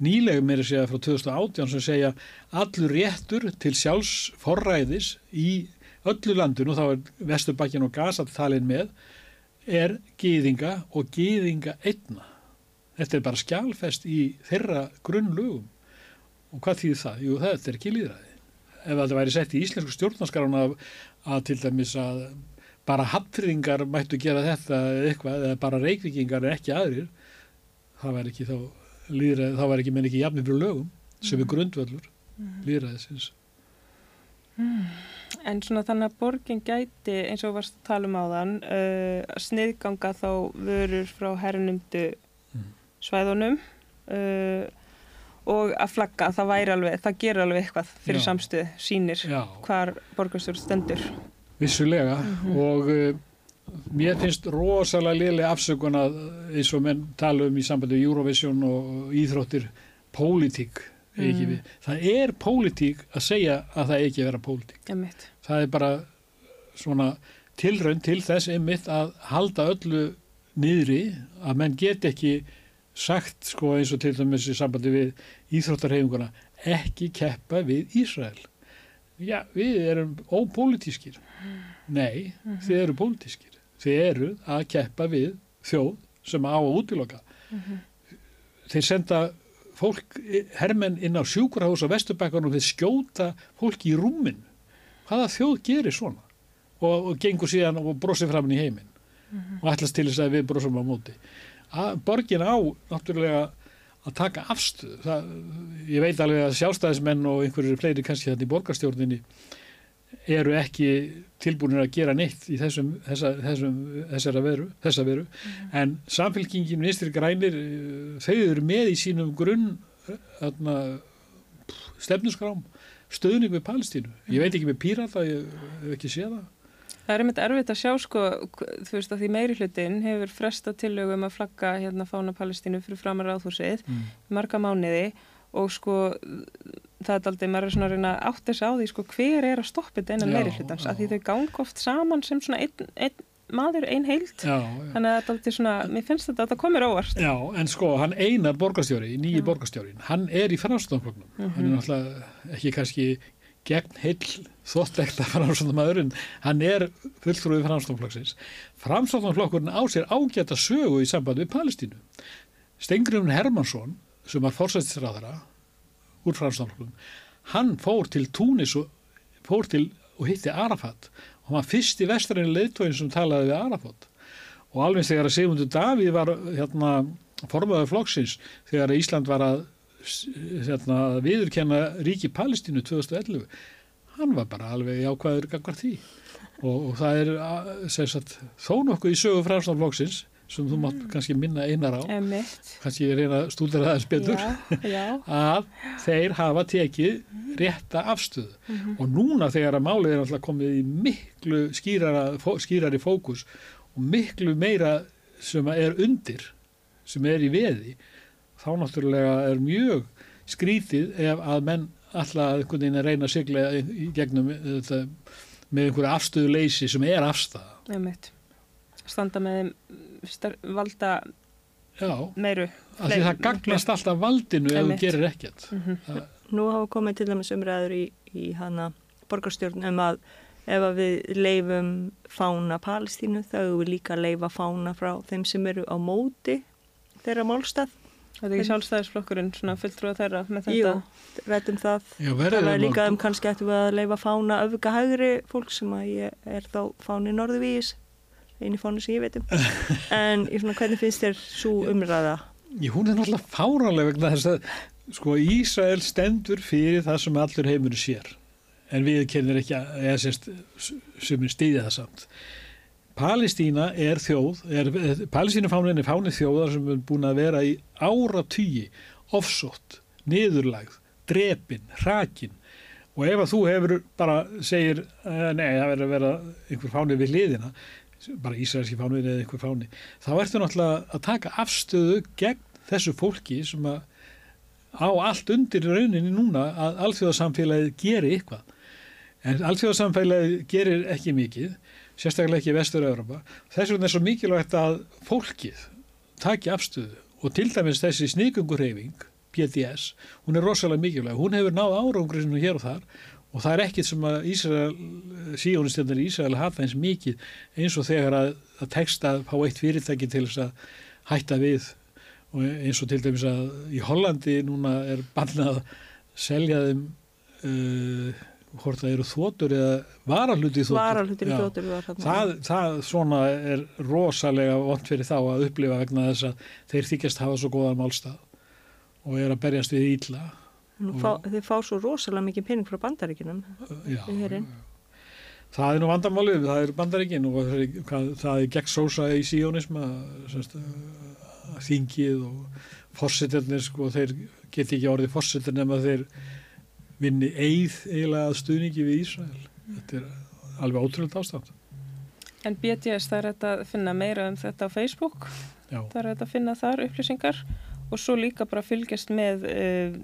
nýlega meira segja frá 2018 sem segja allur réttur til sjálfsforræðis í öllu landinu, þá er Vesturbakkin og Gazat talin með, er gýðinga og gýðinga einna. Þetta er bara skjálfest í þeirra grunnlögum. Og hvað þýðir það? Jú, þetta er ekki líðræði. Ef þetta væri sett í íslensku stjórnarskaruna að, að til dæmis að bara hapfriðingar mættu gera þetta eitthvað, eða bara reykvikingar en ekki aðrir, það væri ekki þá þá ekki menn ekki jafnir fyrir lögum sem er grundvöldur líðræðisins. Mm. En svona þannig að borgin gæti eins og varst að tala um á þann uh, sniðganga þá vörur frá hernumdu mm. svæðunum uh, og að flagga, það væri alveg, það ger alveg eitthvað fyrir Já. samstuð, sínir Já. hvar borgarstjórn stendur. Vissulega mm -hmm. og uh, mér finnst rosalega liðlega afsökun að eins og menn tala um í sambandi Eurovision og íþróttir pólitík Mm. Það er pólitík að segja að það ekki vera pólitík. Einmitt. Það er bara svona tilraun til þess einmitt að halda öllu niðri að menn get ekki sagt sko eins og til dæmis í sambandi við íþróttarhefinguna ekki keppa við Ísrael. Já, við erum ópolítískir. Mm. Nei, mm -hmm. þið eru pólitískir. Þið eru að keppa við þjóð sem á að útiloka. -hmm. Þeir senda fólk, hermenn inn á sjúkurhás á Vesturbakkanum við skjóta fólki í rúmin hvaða þjóð gerir svona og, og gengur síðan og brosir fram í heiminn mm -hmm. og ætlast til þess að við brosum á móti að borgin á náttúrulega að taka afstuð það, ég veit alveg að sjálfstæðismenn og einhverjir fleiri kannski þetta í borgarstjórninni eru ekki tilbúinir að gera neitt í þessum, þessa, þessum þessara veru, þessa veru. Mm. en samfélkingin vinstri grænir þau eru með í sínum grunn stefnusgrám stöðning við Palestínu. Ég veit ekki með pírata, ég hef ekki séð það Það er einmitt erfitt að sjá sko, þú veist að því meiri hlutin hefur fresta tillögum að flagga hérna fána Palestínu fyrir framar áþúsið mm. marga mánuði og sko það er aldrei, maður er svona að reyna að átta sig á því sko hver er að stoppa þetta einan meiri hlutans að því þau gang oft saman sem svona einn ein, maður, einn heilt já, já. þannig að þetta aldrei svona, mér finnst þetta að þetta komir óvart Já, en sko, hann einar borgastjóri nýji borgastjórin, hann er í framstofnfloknum mm -hmm. hann er náttúrulega ekki kannski gegn heil þóttlegt að framstofnmaðurinn, hann er fulltrúið framstofnflokksins framstofnflokkurinn á sér ágæta sögu í samband við Palestínu. Stengurinn Hermansson sem var fórsættisræðara úr fransknámsklubum, hann fór til Túnis og fór til og hitti Arafat. Og hann var fyrst í vestræðinu leittóin sem talaði við Arafat. Og alveg þegar að Sigmundur Davíð var hérna formaður flokksins þegar Ísland var að hérna, viðurkenna ríki Palestínu 2011 hann var bara alveg ákvaður gangar því og, og það er sagt, þó nokkuð í sögu fransknámsflokksins sem þú mátt mm. kannski minna einar á Emitt. kannski reyna að stúdra það eins betur já, já. að þeir hafa tekið rétta afstöðu mm -hmm. og núna þegar að málið er alltaf komið í miklu skýrara, skýrari fókus og miklu meira sem er undir sem er í veði þá náttúrulega er mjög skrítið ef að menn alltaf einhvern veginn að reyna að sigla í gegnum þetta með einhverju afstöðu leysi sem er afstæða. Standa með valda Já, meiru. það gagnast alltaf valdinu ef þú gerir ekkert. Mhm. Nú hafa komið til dæmis umræður í, í hana borgarstjórn um að ef að við leifum fána Palestínu þá hefur við líka að leifa fána frá þeim sem eru á móti þeirra málstað. Þetta er ekki sjálfstæðisflokkurinn svona fulltrúa þeirra með Jú, þetta. rættum það. Já, Það verður var líka um kannski ættum við að leifa fána öfuga hægri fólk sem að ég er þá fáni norðuvíis, eini fáni sem ég veit um. En ég svona, hvernig finnst þér svo umræða? Jú, hún er náttúrulega fáranlega vegna þess að sko Ísrael stendur fyrir það sem allur heimur sér en við kennir ekki að eða sérst sem er stiðja það samt Palestína er þjóð er, Palestína fánin er fánið þjóðar sem er búin að vera í áratýji ofsótt, niðurlægð drepin, hrakin og ef að þú hefur bara segir, eh, nei það verður að vera einhver fánið við liðina bara ísraelski fánið eða einhver fáni þá ertu náttúrulega að taka afstöðu gegn þessu fólki sem að á allt undir rauninni núna að alþjóðasamfélagið geri eitthvað. En alþjóðasamfélagið gerir ekki mikið sérstaklega ekki í vestur-Europa þess vegna er svo mikilvægt að fólkið taki afstöðu og til dæmis þessi sníkungurreyfing PDS, hún er rosalega mikilvæg. Hún hefur náð sem hér og þar og það er ekkit sem að Ísrael síjónistjarnir í Ísrael hafa eins mikið eins og þegar að, að texta fá eitt fyrirtæki til þess að hætta við. Og eins og til dæmis að í Hollandi núna er bannað að selja þeim uh, hvort það eru þótur eða varahluti í Já. þjóttur var þarna. það, það svona er rosalega vond fyrir þá að upplifa vegna þess að þeir þykjast hafa svo góðan málstað og er að berjast við ítla Nú Fá, þeir fá svo rosalega mikið pening frá bandaríkinum. Já, Við herinn. það er nú vandamálið, það er bandaríkin og það er, hvað, það er gegn sósa í síónisma uh, þingið og fórsetarnir sko, þeir geti ekki orðið fórsetar nema þeir vinni eið eiginlega að stuðningi við Ísrael. Þetta er alveg ótrúlega ástand. En BTS það er þetta að finna meira um þetta á Facebook. Já, Það er þetta að finna þar upplýsingar. Og svo líka bara fylgjast með uh,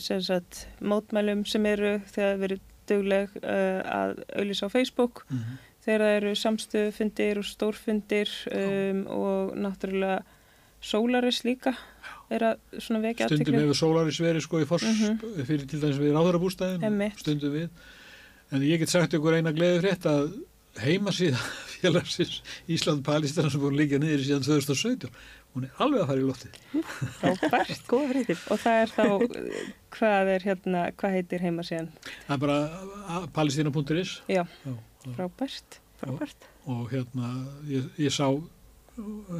sem sagt, mótmælum sem eru þegar það verið dugleg uh, að auðlýsa á Facebook. Mm -hmm. þegar það eru samstöðufundir og stórfundir um, og náttúrulega Solaris líka er að svona vekja stundum athygli. hefur Solaris verið sko í fors Mhm. fyrir til dæmis við ráðarabústæðin Einmitt. stundum við en ég get sagt ykkur eina gleði frétt að heimasíða félagsins Ísland-Palestina sem voru líka niður síðan 2017 hún er alveg að fara í loftið Frábært. Góða fréttir. Og það er þá, hvað er hérna, hvað heitir heima síðan? það er bara palestina.is Já, Já, frábært. Frábært. og hérna ég, ég sá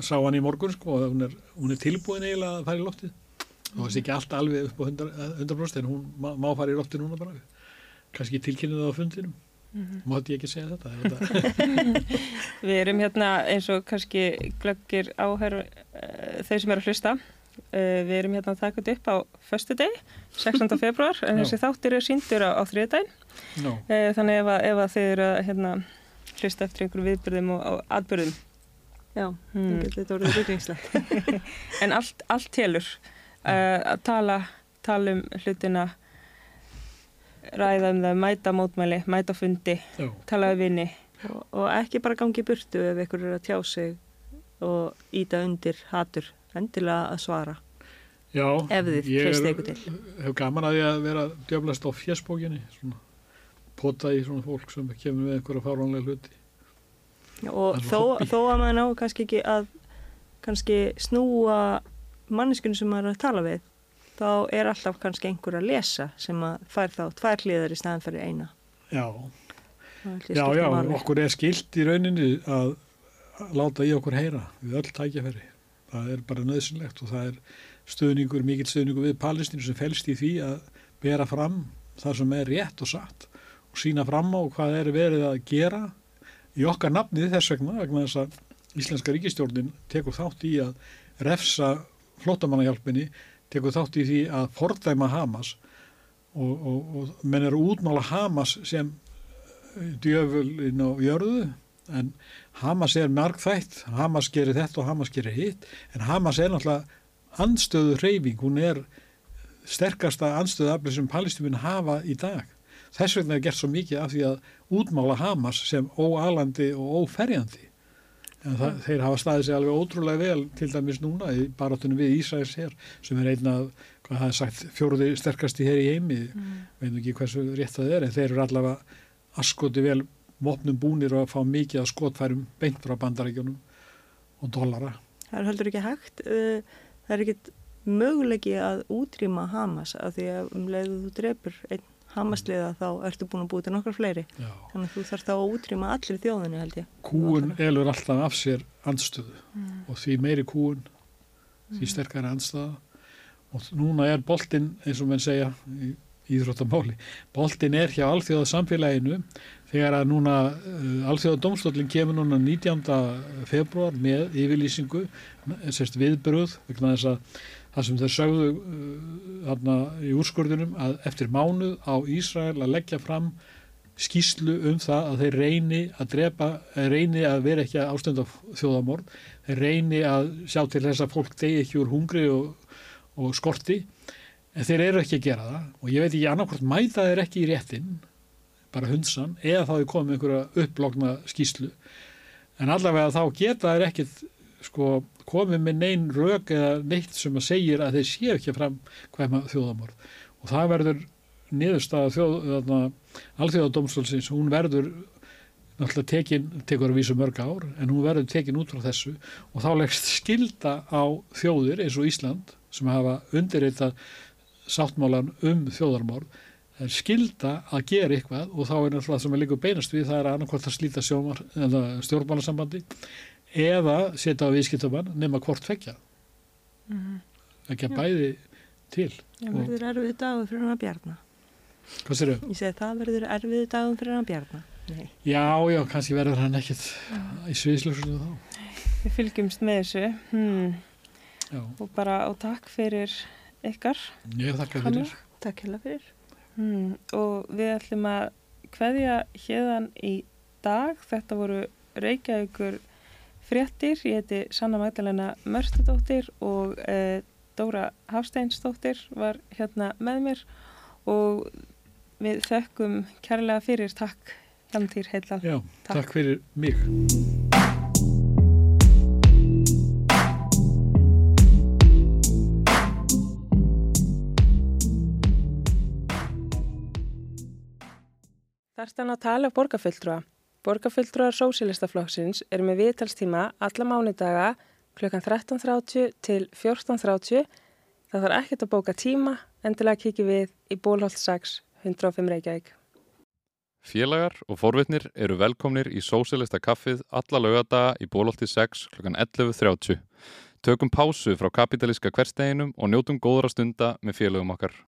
sá hann í morgun sko og hún er, hún er tilbúin eiginlega að fara í loftið og sé ekki allt alveg upp á 100%, 100% en hún má, má fara í loftið núna bara kannski tilkynnið það á fundinum Mhm. mátti ég ekki segja þetta, þetta Við erum hérna eins og kannski glöggir áherf uh, þau sem eru að hlusta. Uh, við erum hérna að taka þetta upp á föstu deg, 16. februar, en Já. þessi þáttir er síndur á, á þriðdægin. no. Uh, þannig ef að, ef að þið eru að hérna, hlusta eftir einhverjum viðbyrðum og, og atbyrðum. Já, Hmm. þetta voruð rugglingslegt. En allt, allt telur uh, að tala, tala um hlutina, ræða um það, mæta mótmæli, mæta fundi, Já, tala um vini. og, og ekki bara gangi burtu ef ykkur er að tjá sig og íta undir hatur. Endilega að svara. já Ef þið ég er- ykkur til. hef gaman að því að vera djöflast á fjersbókinni svona pota í svona fólk sem kemur með einhverja fáránlega hluti Og þó, þó að maður ná kannski ekki að kannski snúa manneskunum sem maður er að tala við þá er alltaf kannski einhver að lesa sem að fær þá tvær hliðar í staðan fyrir eina. Já, já, já, okkur er skilt í rauninni að láta í okkur heyra við öll tækjafæri. Það er bara nöðsynlegt og það er stuðningur, mikill stuðningur við Palestínu sem felst í því að bera fram það sem er rétt og satt og sína fram á hvað er verið að gera í okkar nafnið þess vegna, vegna þess að Íslenska ríkistjórnin tekur þátt í að refsa flottamannahjálpinni, tekur þátt í því að fordæma Hamas og, og, og menn eru útmála Hamas sem djöfulinn á jörðu en Hamas er margþætt Hamas gerir þetta og Hamas gerir hitt en Hamas er náttúrulega andstöðu reyfing, hún er sterkasta andstöðu aflið sem palestífin hafa í dag. Þess vegna er gert svo mikið af því að útmála Hamas sem óalandi og óferjandi. En það, mm. þeir hafa staðið sig alveg ótrúlega vel til dæmis núna í barátunum við Ísæðis hér sem er einn af, hvað það er sagt, fjóruði sterkasti hér í heimi, mm. veitum ekki hversu rétt það er, en þeir eru allavega askoti vel vopnum búnir og að fá mikið að skotfærum beint frá bandarækjunum og dollara. Það er heldur ekki hægt, uh, það er ekkit mögulegi að útrýma Hamas af því að um leiðu þú drefur einn Hamasliða þá ertu búin að búið til nokkar fleiri Já. þannig að þú þarf þá að útrýma allir þjóðinni held ég. Kúun elur alltaf af sér andstöðu mm. og því meiri kúun því mm. sterkari andstöða og núna er boltin eins og menn segja í íþróttamáli, boltin er hjá alþjóða samfélaginu þegar að núna uh, alþjóða domstólinn kemur núna 19. februar með yfirlýsingu, sérst viðbröð vegna þess að það sem þeir sögðu uh, í úrskurðunum að eftir mánuð á Ísrael að leggja fram skýslu um það að þeir reyni að drepa, reyni að vera ekki ástönd á þjóðamorð, þeir reyni að sjá til þess að fólk degi ekki úr hungri og, og skorti en þeir eru ekki að gera það. Og ég veit ekki annarkvæmt mæta þeir ekki í réttin bara hundsan eða þá er komið einhverja upplogna skýslu en allavega þá geta þeir ekkit sko komið með neyn rauk eða neitt sem að segir að þeir séu ekki fram hvað maður þjóðamorð og það verður niðurstaða þjóð, alþjóðadómstólsins, hún verður náttúrulega tekin, tekur að vísa mörg ár en hún verður tekin út frá þessu. Og þá leggst skilda á þjóðir eins og Ísland sem hafa undirreitað sáttmálan um þjóðarmorð. Það skilda að gera eitthvað og þá er náttúrulega sem er líka beinast við það er annarkvæmt að slíta stjórnmálasambandi eða setja á viðskiptabann nema hvort fekkja mm -hmm. ekki að bæði til. Það verður erfið dagum fyrir hann að bjarna. Hvað sér þau? Ég segi það verður erfið dagum fyrir hann að bjarna. Nei. Já, já, kannski verður hann ekkit í sviðslössu þá. Við fylgjumst með þessu. Hmm. og bara á takk fyrir ykkar. Ég þakka fyrir. Takk hella fyrir. Hmm. og við ætlum að hveðja hérðan í dag. Þetta voru Reykjavíkur fréttir. Ég heiti Sanna Magdalena Mörstudóttir og e, Dóra Hafsteinsdóttir var hérna með mér og við þökkum kærlega fyrir takk Hjálmtýr Heilal. Já, takk. takk fyrir mig. Þarstan að tala borgarfylltrúa. Borgarfulltrúar Sósilistaflokksins er með viðtalstíma alla mánudaga klukkan 13.30 til 14.30. Það þarf ekkert að bóka tíma, endilega kikið við í Bólholt 6, 105 Reykjavík. Félagar og forvitnir eru velkomnir í Sósilista kaffið alla lögadaga í Bólholti 6 klukkan 11.30. Tökum pásu frá kapitalíska hversteginum og njótum góðra stunda með félagum okkar.